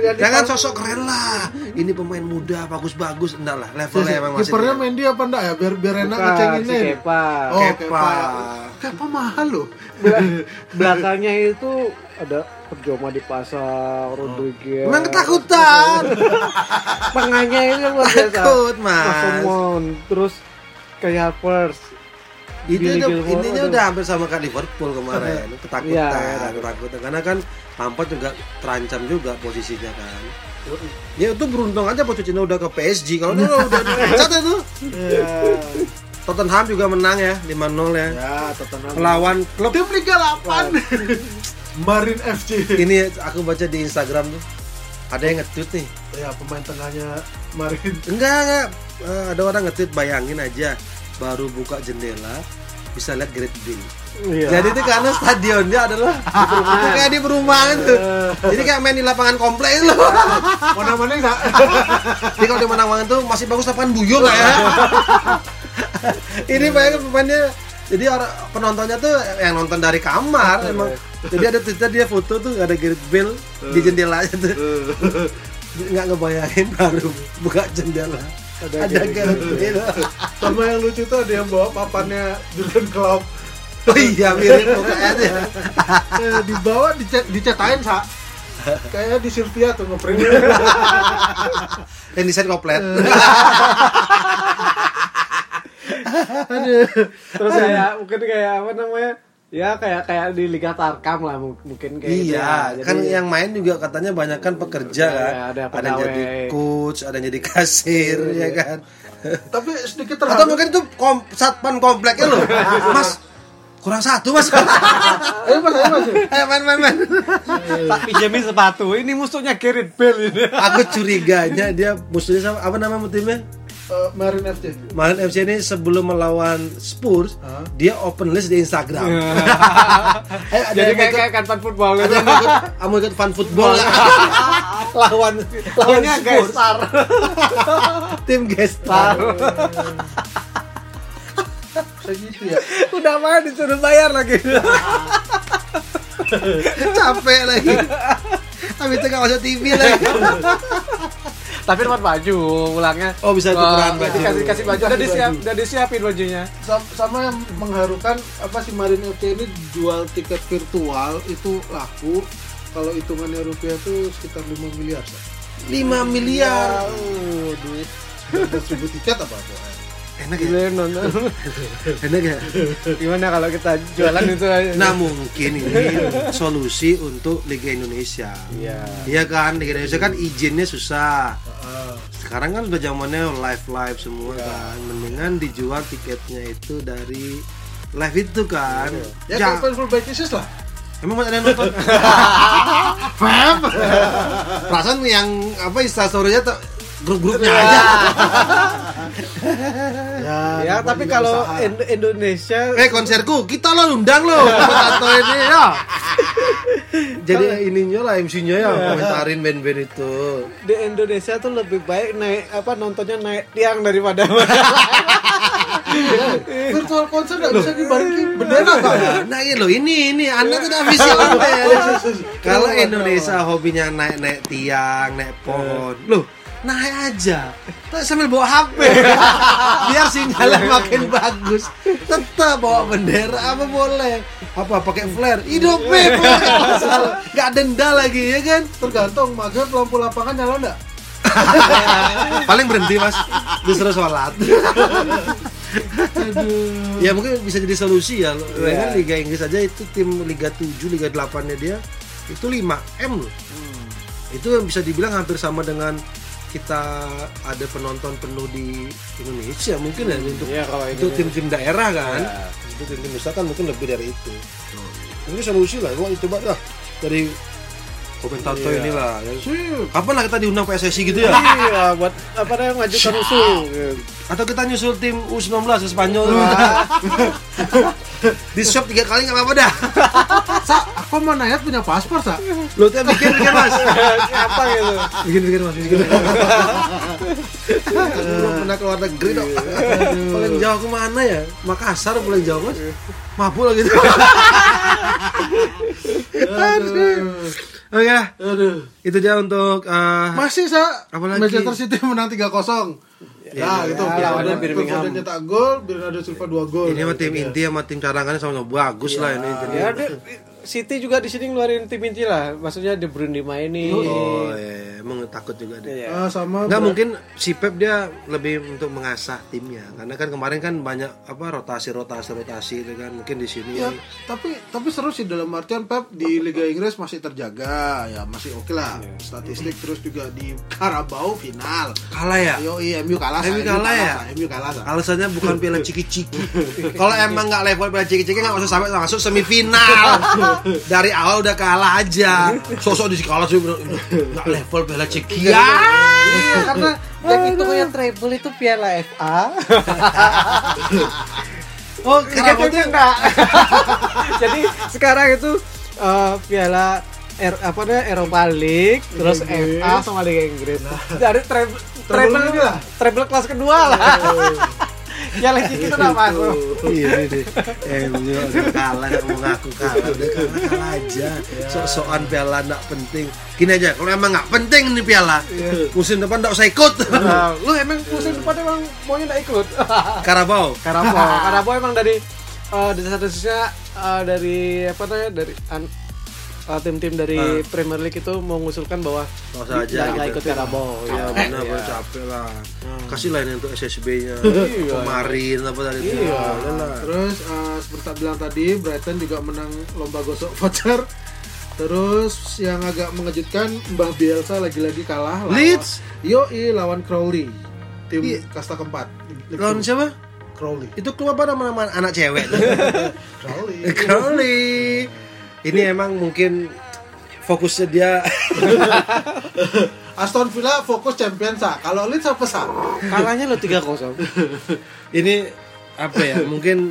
jadi
Jangan sosok keren lah. Ini pemain muda bagus-bagus enggak lah. Levelnya emang masih.
Kipernya Mendy apa enggak ya? Biar biar enak
Bukan,
ngecengin
si Kepa.
Oh,
Kepa.
Kepa. ya. Mahal loh.
Bela- <laughs> belakangnya itu ada Perjoma dipasang, Rodriguez.
Emang ketakutan. <laughs>
Tengahnya ini luar biasa.
Takut, Mas.
Masumon, terus kayak Pers.
itu intinya udah hampir sama kayak Liverpool kemarin ketakutan
iya.
ketakutan karena kan Lampard juga terancam juga posisinya kan ya itu beruntung aja Pochettino udah ke PSG kalau dia udah <laughs> dipecat itu
Iya.
Tottenham juga menang ya 5-0 ya
Ya, Tottenham.
melawan klub
Tim Liga 8. Marin FC.
ini aku baca di Instagram tuh ada yang nge-tweet nih
Ya, pemain tengahnya Marin.
enggak enggak Eh, ada orang nge-tweet bayangin aja baru buka jendela bisa lihat Great Bill
Iya.
Jadi itu karena stadionnya adalah itu kayak di perumahan tuh. Jadi kayak main di lapangan komplek itu loh.
Mana-mana enggak?
Jadi kalau di Manawang tuh masih bagus lapangan buyung lah ya. <laughs> Ini bayangin pemainnya jadi orang penontonnya tuh yang nonton dari kamar emang. Jadi ada Twitter dia foto tuh ada Gareth Bale di jendelanya tuh. <laughs> Nggak ngebayangin baru buka jendela. Ada, Gareth Bale. <laughs>
Sama yang lucu tuh ada yang bawa papannya Jurgen Klopp.
Oh iya mirip kok kayaknya. <laughs>
Eh, dibawa dicet dicetain sa. Kayak di Sylvia tuh ngeprint.
Yang desain komplit.
Terus kayak mungkin kayak apa namanya? Ya kayak kayak di Liga Tarkam lah mu- mungkin kayak gitu
Iya,
ya.
kan
Jadi-
yang main juga katanya banyak kan pekerja
Iya,
kan.
ada
Ada, yang jadi coach, ada yang jadi kasir, ya kan.
Tapi sedikit
Atau
terharu.
mungkin itu kom satpam kompleknya loh. Mas, kurang satu mas. <laughs>
Ayo mas, ayo mas.
Ayo main main main.
tak pinjamin sepatu. Ini musuhnya Gareth Bale ini.
Aku curiganya dia musuhnya sama apa nama timnya?
Eh, Marin FC.
Kemarin FC ini sebelum melawan Spurs,
Hah?
dia open list di Instagram. <laughs> Eh, ada
Jadi kayak kayak kanpan football
ada
gitu.
yang ikut, kamu ikut fan football <laughs> lawan lawan
Pokoknya
Spurs.
gestar. <laughs>
tim gestar.
Segitu ya.
Udah main disuruh bayar lagi.
capek lagi tapi itu gak masuk TV lagi
Tapi dapat baju ulangnya.
Oh, bisa tukeran baju.
Kasih kasih baju. Udah disiap, udah disiapin bajunya.
Sam- Sama yang mengharukan apa sih Marin FC ini jual tiket virtual itu laku. Kalau hitungannya rupiah tuh sekitar 5 miliar. Sa.
5 miliar
Oh, duit 19 ribu tiket apa tuh?
Enak ya
nonton.
enak ya
Gimana kalau kita jualan itu aja?
nah mungkin ini solusi untuk Liga Indonesia
Iya.
Iya kan, Liga Indonesia kan izinnya susah. Sekarang kan udah zamannya live live semua kan. Mendingan dijual tiketnya itu dari live itu kan.
ya
Ja-
kayak full backishes lah
Emang masih ada yang nonton? <laughs> Fam. Perasaan yang apa instastorynya grup-grupnya aja.
ya,
Ya, tapi kalau Indonesia
Eh konserku kita lo undang lo. Tato ini ya. Jadi ininya lah MC-nya ya komentarin band-band itu.
di Indonesia tuh lebih baik naik apa nontonnya naik tiang daripada <laughs>
virtual konser nggak bisa dibalikin? Bendera kan
Nah ini loh ini ini anda tidak visi Kalau Indonesia hobinya naik naik tiang, naik pohon, loh naik aja, Tapi sambil bawa HP, <laughs> biar sinyalnya makin bagus. Tetap bawa bendera apa boleh? Apa pakai flare? <laughs> Masalah, nggak denda lagi ya kan?
tergantung maghrib lampu lapangan nyala nggak <laughs>
Paling berhenti mas, disuruh sholat. ya mungkin bisa jadi solusi ya.
Iya.
Kan Liga Inggris aja itu tim Liga 7, Liga 8 nya dia itu 5 M loh. Itu yang bisa dibilang hampir sama dengan kita ada penonton penuh di Indonesia mungkin ya untuk
Iya, kalau
itu tim-tim daerah kan.
Iya.
Itu tim-tim besar kan mungkin lebih dari itu. Ini solusi lah, gua coba dah dari komentator
Iya.
inilah. Ya.
sih
Kapan lah kita diundang PSSI gitu ya?
iya buat apa namanya mengajukan usul.
Atau kita nyusul tim U19 ke Spanyol <laughs> Di shop tiga kali nggak apa-apa dah.
Sa aku mau nanya punya paspor sa?
Lo tuh bikin bikin mas.
Apa gitu?
Bikin bikin mas bikin. <laughs> Belum pernah ke luar negeri dong Paling jauh ke mana ya? Makassar paling jauh mas. Mabuk lah gitu <laughs>
aduh
Oke.
Aduh.
Itu aja untuk eh,
masih sa.
Apalagi?
Manchester City menang 3-0 ya, gitu.
ya, lawannya
Phil
Birmingham.
Foden nyetak gol Bernardo Silva 2 gol.
Ini sama tim inti sama tim cadangannya sama-sama bagus lah ini Jadi.
ya City juga di sini ngeluarin tim inti lah. Maksudnya De Bruyne dimainin.
Oh iya Emang takut juga deh.
Iya.
Ah, sama.
Nggak mungkin si Pep dia lebih untuk mengasah timnya. Karena kan kemarin kan banyak apa rotasi rotasi rotasi itu kan. Mungkin di sini
Ya, tapi tapi seru sih dalam artian Pep di Liga Inggris masih terjaga. Ya masih oke lah.
Iya.
statistik terus juga di Carabao final.
Kalah ya?
Yo, iya, MU kalah.
MU kalah ya?
MU kalah Sa.
alasannya bukan piala ciki-ciki. <laughs> Kalau emang nggak level piala ciki-ciki nggak usah sampai masuk semifinal. Dari awal udah kalah aja. Sosok di kalah sih nggak level piala ciki ya
Iya karena yang itu kayak treble itu piala FA. <laughs>
oh
Champions enggak. <laughs> Jadi sekarang itu eh, piala Er, apa namanya Eropa League, terus
Inggris.
FA sama Liga Inggris. Dari treble
Treble
treble
ini lah.
treble kelas kedua lah. Piala Ciki itu enggak masuk.
iya deh MU udah kalah nggak mau ngaku kalah udah kalah kalah aja. Sok-sokan piala nggak penting. Gini aja kalau emang nggak penting nih piala musim depan nggak usah ikut.
Nah, lu emang musim depan emang maunya enggak ikut. <laughs>
Karabau.
Karabau, <laughs> Karabau emang dari uh, desas-desusnya uh, dari apa namanya dari an- uh, tim-tim dari Premier League itu mengusulkan bahwa
Nggak usah aja
nggak
gitu.
ikut Karabau.
ya benar
Iya.
benar capek lah kasih lah ini untuk SSB nya <laughs>
Iya.
kemarin apa tadi itu
Iya.
Terus eh, seperti tak bilang tadi Brighton juga menang lomba gosok voucher. Terus yang agak mengejutkan Mbah Bielsa lagi-lagi kalah lawan-
Leeds?
Yoi lawan Crowley. Tim
Iya.
kasta keempat.
lawan siapa
Crowley.
itu klub apa nama, nama anak cewek <laughs>
Crowley.
Crowley ini emang mungkin fokusnya dia <laughs>
Aston Villa fokus champion sa. Kalau Leeds apa sa?
Kalahnya lo 3-0. <laughs>
ini apa ya mungkin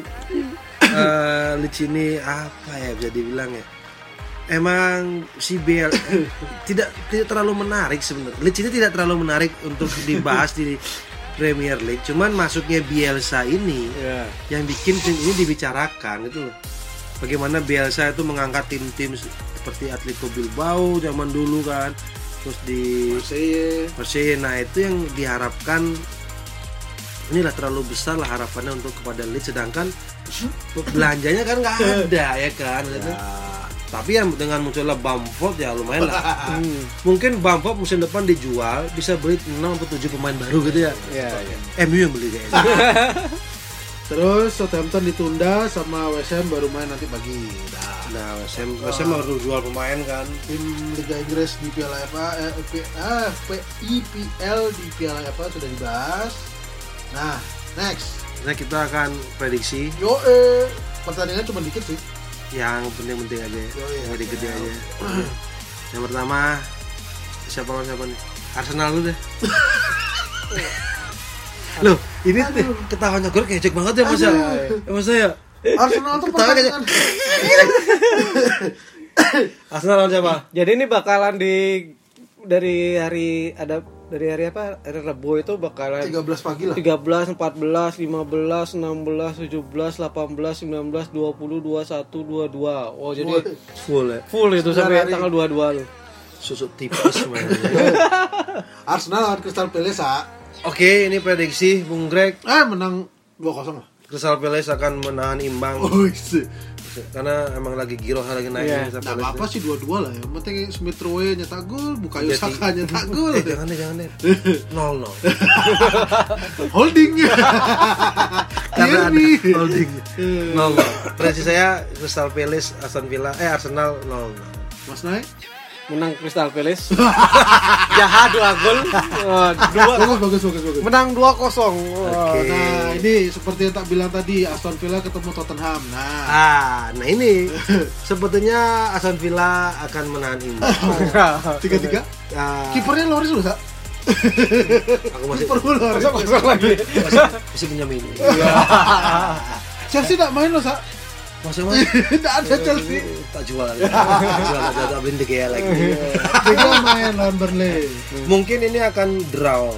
eh Leeds ini apa ya bisa dibilang ya emang si Biel <laughs> tidak tidak terlalu menarik sebenarnya Leeds ini tidak terlalu menarik untuk dibahas di Premier League cuman masuknya Bielsa ini
Iya.
yang bikin tim ini dibicarakan itu loh bagaimana Bielsa itu mengangkat tim-tim seperti Atletico Bilbao zaman dulu kan terus di
Marseille.
Nah itu yang diharapkan inilah terlalu besar lah harapannya untuk kepada Leeds sedangkan <laughs> belanjanya kan nggak ada <laughs> ya kan Gitu. Tapi yang dengan munculnya Bamford ya lumayan lah. <laughs>
Hmm.
Mungkin Bamford musim depan dijual bisa beli 6 atau 7 pemain baru gitu ya.
Ya, ya.
MU yang beli kayaknya.
Terus Southampton ditunda sama West Ham baru main nanti pagi. Nah,
Nah, Sam Sam baru jual pemain kan.
tim Liga Inggris di Piala FA eh, P- ah, P- IPL di Piala FA sudah dibahas. Nah, next.
Nah, kita akan prediksi
Yo eh pertandingan cuma dikit sih.
yang penting-penting aja,
Yoi,
yang gede-gede aja. yang pertama siapa lawan siapa nih? Arsenal dulu deh. <laughs> Loh, ini
Aduh.
ketawanya gue kecek banget ya Mas ya. Ya, Mas ya.
Arsenal tuh
Ketawa kayak-
pertandingan.
Arsenal lawan siapa?
Jadi ini bakalan di dari hari ada dari hari apa? Hari Rabu itu bakalan
13 pagi lah.
13, 14, 15, 16, 17, 18, 19, 20, 21, 22. Oh, jadi.
Full ya.
full itu sampai
hari.
tanggal 22 loh.
Susuk tipes. <laughs>
Arsenal lawan Crystal Palace ah.
Oke, ini prediksi Bung Greg.
Eh menang 2-0 lah.
Crystal Palace akan menahan imbang
Oh, isi.
karena emang lagi giro lagi naik
Iya.
Crystal
Nah,
Palace.
apa sih dua-dua lah ya. Penting Smith Rowe nyetak gol, Bukayo
Jadi-
Saka nyetak <laughs> gol.
Eh, jangan deh, jangan deh. <laughs> Nol nol. <laughs>
Holding.
Karena ada holding. Nol nol. Prediksi saya Crystal Palace, Aston Villa, eh Arsenal nol nol.
Mas Nay.
Menang Crystal Palace. Jahat dua gol. Oh, dua
Bagus, bagus, bagus, bagus.
menang 2-0. Oh,
Oke.
Nah, ini seperti yang tak bilang tadi, Aston Villa ketemu Tottenham. Nah,
Ah, nah ini sepertinya Aston Villa akan menahan imbang.
tiga-tiga.
Ah,
Kipernya Loris loh, Sa.
aku masih
Kiper Loris.
Kosong lagi.
masih, masih punya ini.
Chelsea tak main loh, Sa.
Masa mas? <laughs>
Tidak ada Chelsea.
tak jual lagi. Tak jual tak beli De lagi.
Dia main lawan Burnley.
Mungkin ini akan draw.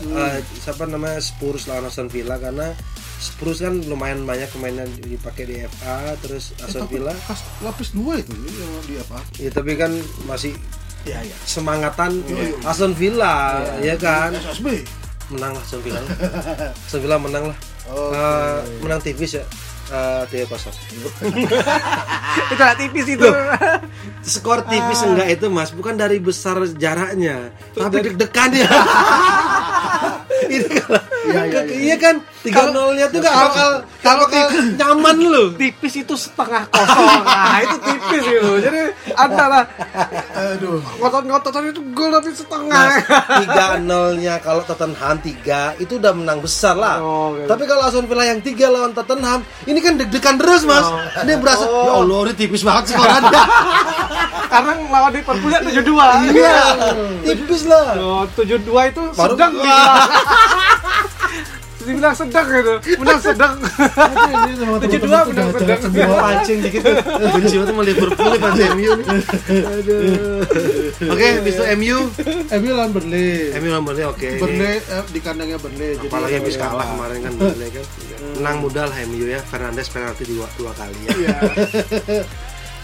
Eh, siapa namanya Spurs lawan Aston Villa karena Spurs kan lumayan banyak pemain yang dipakai di FA terus
Eh,
Aston Villa
lapis dua itu yang di apa?
ya tapi kan masih
Ya, ya.
semangatan Aston Villa ya kan
SSB.
menang lah Aston Villa Aston Villa menang lah <laughs>
Oh,
Eh, menang tipis ya Eh, tiga kosong. <laughs>
Itu tipis itu.
skor tipis enggak itu mas? Bukan dari besar jaraknya tapi deg-degan ya ini kalau <laughs>
Iya, iya,
ke- iya kan tiga nolnya tuh gak bakal gak bakal nyaman lu
tipis itu setengah kosong. <laughs> Nah, itu tipis itu. Jadi lah
Aduh.
ngotot-ngototan itu gol tapi setengah.
tiga nolnya kalau Tottenham tiga itu udah menang besar lah.
Oh, gitu.
Tapi kalau Aston Villa yang tiga lawan Tottenham, ini kan deg-degan terus mas. Ini berasa, ya Allah ini tipis banget skorannya. <laughs>
Karena lawan Liverpool ya 72.
iya, <laughs> tipis lah.
Oh, 72 itu sedang dibilang. dibilang sedang gitu. Menang sedang. Tujuh dua benar.
ada semua.
pancing dikit. Benci banget sama Liverpool fans MU. Oke, habis itu MU.
MU lawan Burnley.
MU lawan Burnley oke.
Burnley eh, di kandangnya Burnley. Jadi
Apalagi habis
ya,
kalah kemarin kan Burnley kan. Menang mudah lah MU ya. Fernandes penalti dua, dua kali ya.
Iya.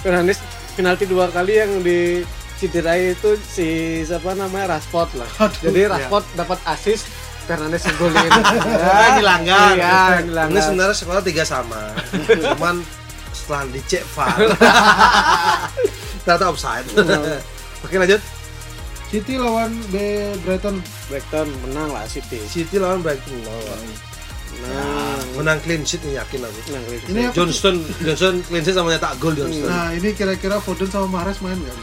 Fernandes penalti dua kali yang di cederai itu si siapa namanya Rashford lah.
Aduh.
Jadi Rashford dapat assist, Fernandes golin.
Nah, <laughs> dilanggar.
Iya,
Ini
dilanggar.
sebenarnya sekolah tiga sama. Cuman setelah dicek VAR. <laughs> Ternyata offside. Oke lanjut.
City lawan B Brighton.
Brighton menang lah City.
City lawan Brighton. Oh.
Nah,
Menang clean sheet nih yakin aku.
menang gitu.
Ini?
Johnston, Johnston clean sheet sama nyetak gol Johnston.
Nah, ini kira-kira Foden sama Mahrez main nggak?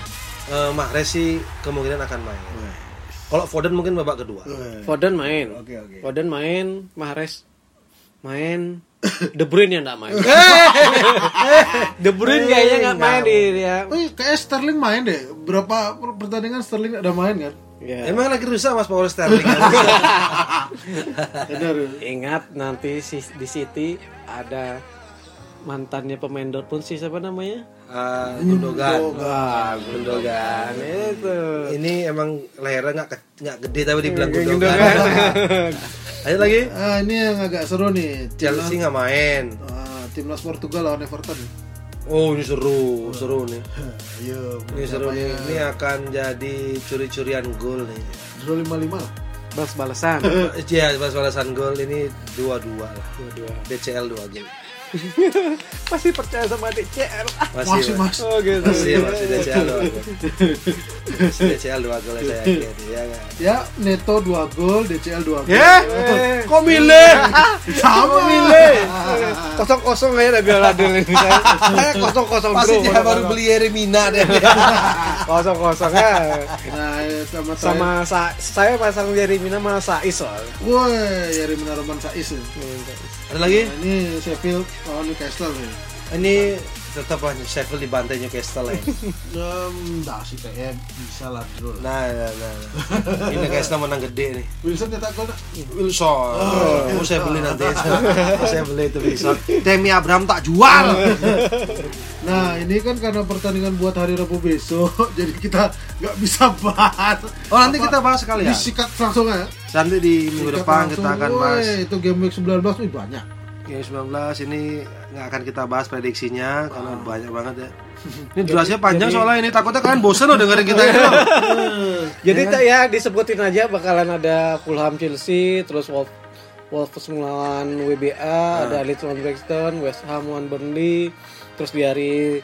Eh, Mahrez sih kemungkinan akan main. Kalau Foden mungkin babak kedua.
Foden main.
Oke, oke.
Foden main, Mahrez main, <coughs> De Bruyne yang nggak main. <laughs> De Bruyne kayaknya nggak main di dia.
Oh, iya, kayak Sterling main deh. Berapa pertandingan Sterling ada main kan?
Ya.
Emang lagi rusak Mas Paul Sterling. <laughs>
Ingat nanti si, di City ada mantannya pemain Dortmund sih siapa namanya?
Ah, Gundogan.
Gundogan itu.
Ini emang lehernya nggak nggak gede tapi dibilang
Gundogan.
Gundogan. <laughs> Ayo lagi.
Ah, ini yang agak seru nih.
Chelsea nggak main.
Ah, timnas Portugal lawan Everton.
Oh ini seru, seru nih.
Ayo, <laughs>
Ini seru nih. Ini akan jadi curi-curian gol nih.
Draw 55 lah.
Balas-balasan. <laughs>
Iya, pas balasan gol ini dua-dua lah.
Dua-dua.
DCL dua gol. <laughs>
Masih percaya sama DCL.
Masih mas.
Oh gitu.
Masih, masih DCL dua gol. Masih DCL dua gol saya yakin. Ya kan?
Ya Neto 2 gol, DCL 2 gol.
Ya, kok milih?
Sama
milih.
Kosong kosong aja biar adil ini. Saya kosong kosong
Pasti dia baru beli Yeremina deh. <laughs>
Kosong kosong ya.
Nah, ya, sama
Sama sa saya pasang dari Mina sama Sais soalnya.
Woi, Yari Minar Roman Sais. ya.
Ada lagi?
Nah, ini Sheffield lawan Newcastle nih.
Ini tetap aja Sheffield dibantai Newcastle ya.
Um, dah sih kayak bisa lah dulu.
Nah, nah, nah. nah. Ini Newcastle menang gede nih.
Wilson nyetak gol nak?
Wilson. Oh, saya beli nanti. <laughs> saya beli itu Wilson. Temi Abraham tak jual. <laughs>
Nah, ini kan karena pertandingan buat hari Rabu besok, <laughs> jadi kita nggak bisa bahas.
Oh, nanti
Apa,
kita bahas sekali ya.
Disikat langsung ya.
Nanti di minggu depan kita akan bahas
Itu game week 19 wih banyak.
Game 19 ini nggak akan kita bahas prediksinya karena banyak banget ya. <laughs> Ini durasinya panjang
jadi-
soalnya ini takutnya kalian bosan loh dengerin kita ini. <laughs>
Jadi tak ya disebutin aja bakalan ada Fulham Chelsea, terus Wolf Wolves melawan WBA, ada Leeds lawan Brixton, West Ham lawan Burnley, terus di hari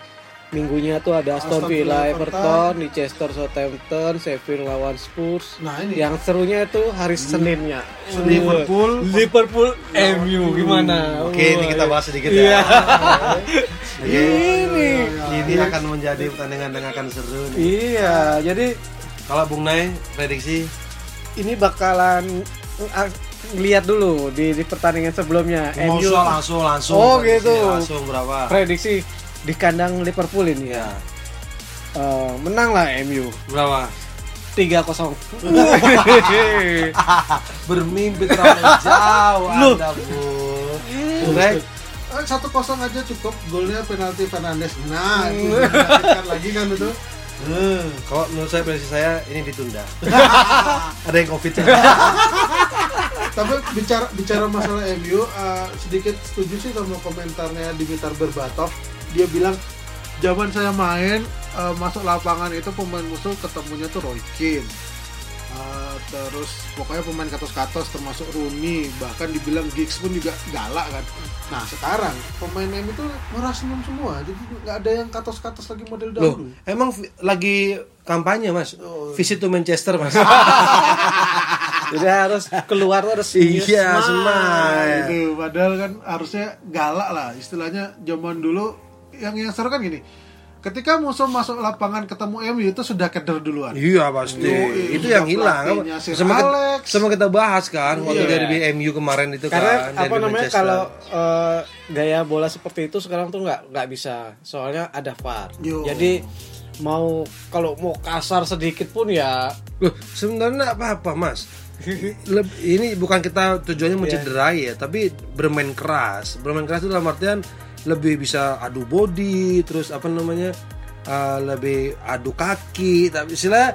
minggunya tuh ada Aston
Aston
Villa Everton, Leicester Southampton, Sheffield lawan Spurs.
Nah, ini
Yang serunya itu hari Seninnya.
Liverpool.
Liverpool MU gimana?
Oke, ini kita bahas sedikit
Iya.
ya. <laughs> Oke. Ini akan menjadi pertandingan yang akan seru nih.
Iya, jadi
Kalau Bung Nay prediksi
ini bakalan uh, lihat dulu di, di pertandingan sebelumnya MU
Langsung langsung langsung.
Oh, gitu.
Langsung berapa?
prediksi di kandang Liverpool ini
Ya.
Eh, menang lah MU
Berapa?
3-0 <laughs>
Bermimpi terlalu jauh
Loh.
Anda, Bu. Baik.
Eh, satu kosong aja cukup golnya penalti Fernandes. Nah, itu menyakitkan lagi kan itu.
Hmm, kalau menurut saya prediksi saya ini ditunda. <laughs> Ada yang covid ya. <laughs>
Tapi bicara bicara masalah MU, eh, sedikit setuju sih sama komentarnya Dimitar Berbatov. Dia bilang zaman saya main eh, masuk lapangan itu pemain musuh ketemunya tuh Roy Keane. Eh, terus pokoknya pemain katos-katos termasuk Rooney bahkan dibilang Giggs pun juga galak kan nah sekarang pemain MU itu murah senyum semua jadi nggak ada yang katos-katos lagi model
Loh,
dahulu
emang lagi kampanye, Mas?
Oh.
Visit to Manchester, Mas. <laughs>
jadi harus keluar harus
Iya, smile.
gitu. padahal kan harusnya galak lah istilahnya zaman dulu yang yang seru kan gini ketika musuh masuk lapangan ketemu MU itu sudah keder duluan
Iya pasti.
Yoi,
itu
sudah
yang hilang. Sama, kita-
Alex.
sama kita bahas kan waktu
Iya.
dari MU kemarin itu
karena
kan.
apa namanya
Manchester.
kalau eh, gaya bola seperti itu sekarang tuh nggak nggak bisa soalnya ada VAR
Yo.
jadi mau kalau mau kasar sedikit pun ya
Loh, sebenarnya nggak apa-apa, Mas. Leb- ini bukan kita tujuannya
Iya.
mencederai ya, tapi bermain keras. Bermain keras itu dalam artian lebih bisa adu body, terus apa namanya? uh, lebih adu kaki, tapi istilah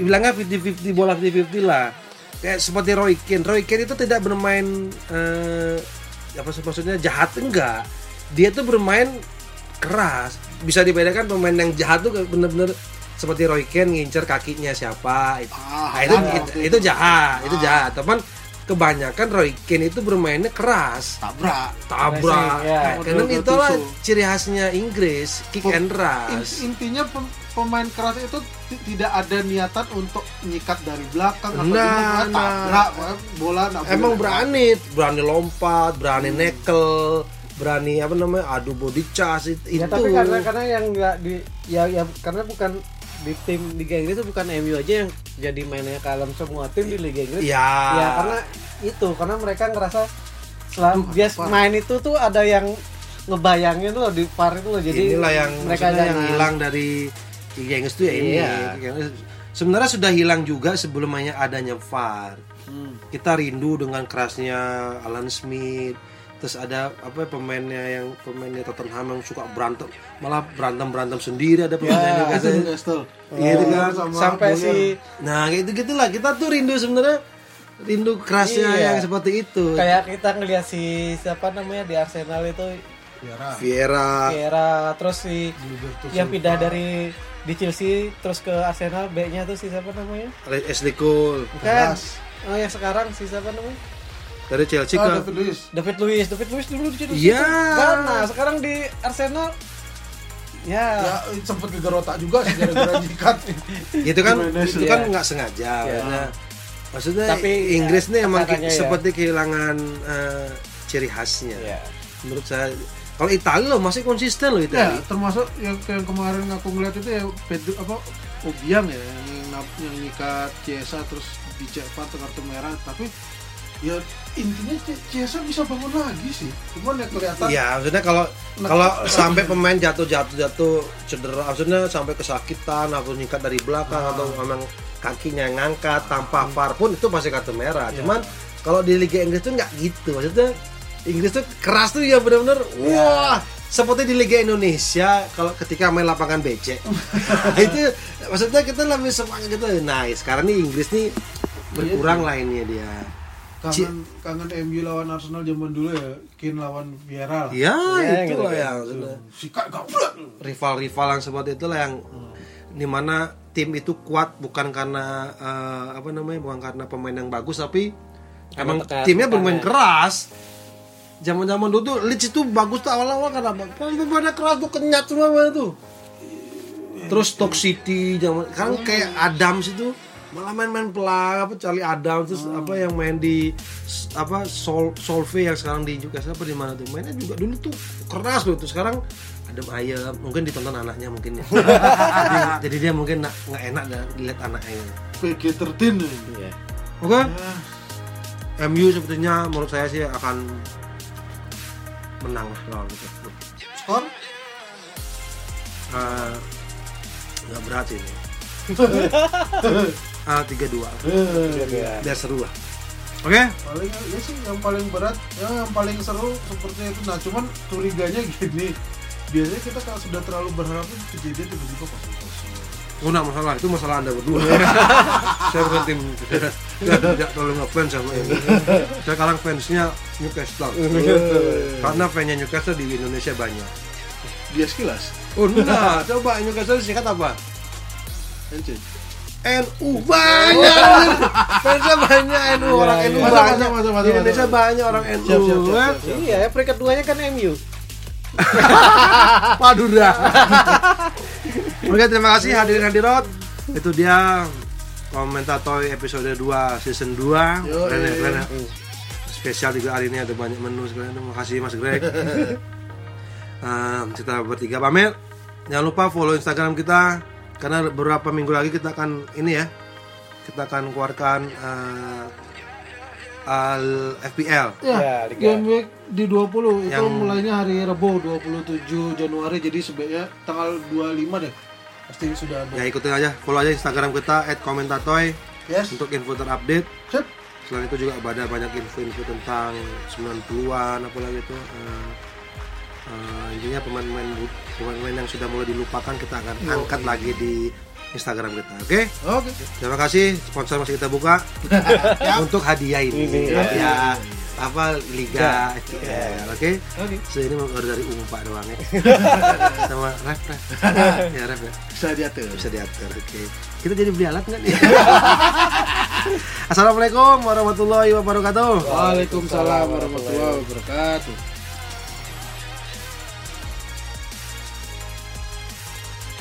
bilangnya 50-50 bola 50-50 lah. Kayak seperti Roy Keane. Roy Keane itu tidak bermain eh, apa maksudnya jahat enggak. Dia tuh bermain keras. Bisa dibedakan pemain yang jahat tuh bener-bener seperti Roy Keane ngincer kakinya siapa itu,
Ah,
Nah, itu, itu, itu jahat itu jahat teman kebanyakan Roy Keane itu bermainnya keras.
Tabrak.
Tabrak.
Ya.
Nah, karena itulah ciri khasnya Inggris kick and
In-
rush
intinya pem- pemain keras itu ti- tidak ada niatan untuk nyikat dari belakang atau
Nah,
gimana.
nah.
tabrak pokoknya bola
emang berani berani lompat berani nekel berani apa namanya adu body charge itu,
ya tapi karena karena yang nggak di ya ya karena bukan di tim Liga Inggris itu bukan MU aja yang jadi mainnya kalem semua tim di Liga Inggris
ya,
ya karena itu karena mereka ngerasa setelah
Aduh,
dia
apa?
main itu tuh ada yang ngebayangin loh di VAR itu loh jadi
inilah yang
mereka
yang hilang dari Liga Inggris itu ya ini
Iya.
Inggris. sebenarnya sudah hilang juga sebelum hanya adanya VAR
Hmm.
kita rindu dengan kerasnya Alan Smith terus ada apa pemainnya yang pemainnya Tottenham yang suka berantem. Malah berantem berantem sendiri ada pemainnya
Ya,
juga
itu Newcastle
Iya, itu kan.
Sama
sampai si
nah gitu gitulah. Kita tuh rindu sebenarnya rindu kerasnya
Iya.
yang seperti itu.
Kayak kita ngelihat si siapa namanya di Arsenal itu.
Vieira.
Vieira.
Kira terus si
Gilberto
yang pindah dari di Chelsea terus ke Arsenal B-nya tuh si siapa namanya?
Ashley Cole.
Bukan. Oh yang sekarang si siapa namanya
dari Chelsea
Ah,
ke
David Luiz.
David Luiz, David Luiz dulu di Chelsea.
Iya.
Ghana, sekarang di Arsenal. Ya.
Ya sempat gegar otak juga sih gara-gara <laughs> nyikat.
itu kan
Jimenez,
itu
ya.
kan nggak sengaja
Iya.
maksudnya maksudnya
Tapi,
Inggris
ya,
nih emang
takarannya ya.
seperti kehilangan eh, ciri khasnya
Ya.
menurut saya kalau Italia loh masih konsisten loh
Ya,
Italia
termasuk yang yang kemarin aku ngeliat itu ya Pedro apa Obiang ya yang yang nyikat Ciesa terus dicepat kartu merah tapi ya intinya C- Ciesa bisa bangun lagi sih cuman ya kelihatan
Iya, maksudnya kalau
Nah,
kalau
nah,
sampai pemain jatuh jatuh jatuh cedera, maksudnya sampai kesakitan atau nyikat dari belakang
Ah.
atau memang kakinya ngangkat tanpa VAR pun itu pasti kartu merah.
Iya.
Cuman kalau di Liga Inggris tuh nggak gitu, maksudnya Inggris tuh keras tuh ya benar-benar
Iya.
wah seperti di Liga Indonesia kalau ketika main lapangan becek <laughs> itu maksudnya kita lebih semangat gitu nah sekarang nih Inggris nih berkurang lainnya dia
kangen kangen MU lawan Arsenal zaman dulu ya Kane lawan Vieira lah.
ya,
Ya,
itu
gitu
lah yang maksudnya.
sikat
rival-rival yang seperti itulah yang di mana tim itu kuat bukan karena eh, apa namanya bukan karena pemain yang bagus tapi
Karena
emang
tekan-
timnya bermain keras. Zaman-zaman dulu tuh Leeds itu bagus tuh awal-awal karena apa? pemainnya keras tuh kenyat semua tuh terus Stoke City zaman kan kayak Adams itu malah main-main pelan apa Charlie Adams terus apa yang main di apa Sol Solve yang sekarang di Newcastle apa di mana tuh? Mainnya juga dulu tuh keras loh tuh sekarang adem ayam mungkin ditonton anaknya mungkin ya. <laughs> Jadi, jadi dia mungkin nggak nggak enak dah dilihat anaknya.
PG 13 ya.
Oke?
Ya,
MU sepertinya menurut saya sih akan menang lah lawan Liverpool.
Skor?
Eh, nggak berat sih. ini ah tiga dua. Biar seru lah. Oke?
Paling ya sih yang paling berat ya yang paling seru seperti itu. Nah cuman curiganya gini. Biasanya kita kalau sudah terlalu berharap itu kejadian tiba-tiba kosong kosong
Oh, enggak masalah, itu masalah anda berdua. <laughs> saya bukan tim, saya, saya tidak terlalu ngefans sama ini. Saya sekarang fansnya Newcastle. Karena fansnya Newcastle di Indonesia banyak.
dia sekilas
Oh enggak, coba Newcastle singkat apa? NU banyak, <laughs> fansnya banyak NU orang NU
Masuk,
banyak. Di Indonesia
masuk.
banyak orang NU.
Siap, siap, siap, siap, siap.
Iya, ya peringkat duanya kan MU. <laughs>
Madura. <laughs> Oke, terima kasih hadirin hadirat. Itu dia komentator episode 2 season 2.
Yo,
Keren ya, keren ya. Spesial juga hari ini ada banyak menu sekalian. Terima kasih Mas Greg. Ehm, kita bertiga pamit. Jangan lupa follow Instagram kita karena beberapa minggu lagi kita akan ini ya. Kita akan keluarkan eh, al FPL.
Ya,
Ya, Liga.
game week di 20 itu
Yang-
mulainya hari Rabu 27 Januari jadi sebaiknya tanggal 25 deh. Pasti sudah ada.
Ya ikutin aja, follow aja Instagram kita @komentatoy
Yes.
untuk info terupdate.
Sip.
Selain itu juga ada banyak info-info tentang 90-an apalagi itu eh, eh, intinya pemain-pemain pemain-pemain yang sudah mulai dilupakan kita akan angkat lagi di Instagram kita. Oke?
Oke.
Terima kasih sponsor masih kita buka <laughs> untuk hadiah ini.
Ini, ya.
Hadiah apa Liga FPL. Oke?
Oke.
So ini mau dari Umpa doang ya. <laughs> Sama ref ref. <laughs> ya ref ya.
Bisa diatur.
Bisa diatur. Oke. Kita jadi beli alat nggak nih? Assalamualaikum warahmatullahi wabarakatuh.
Waalaikumsalam warahmatullahi wabarakatuh.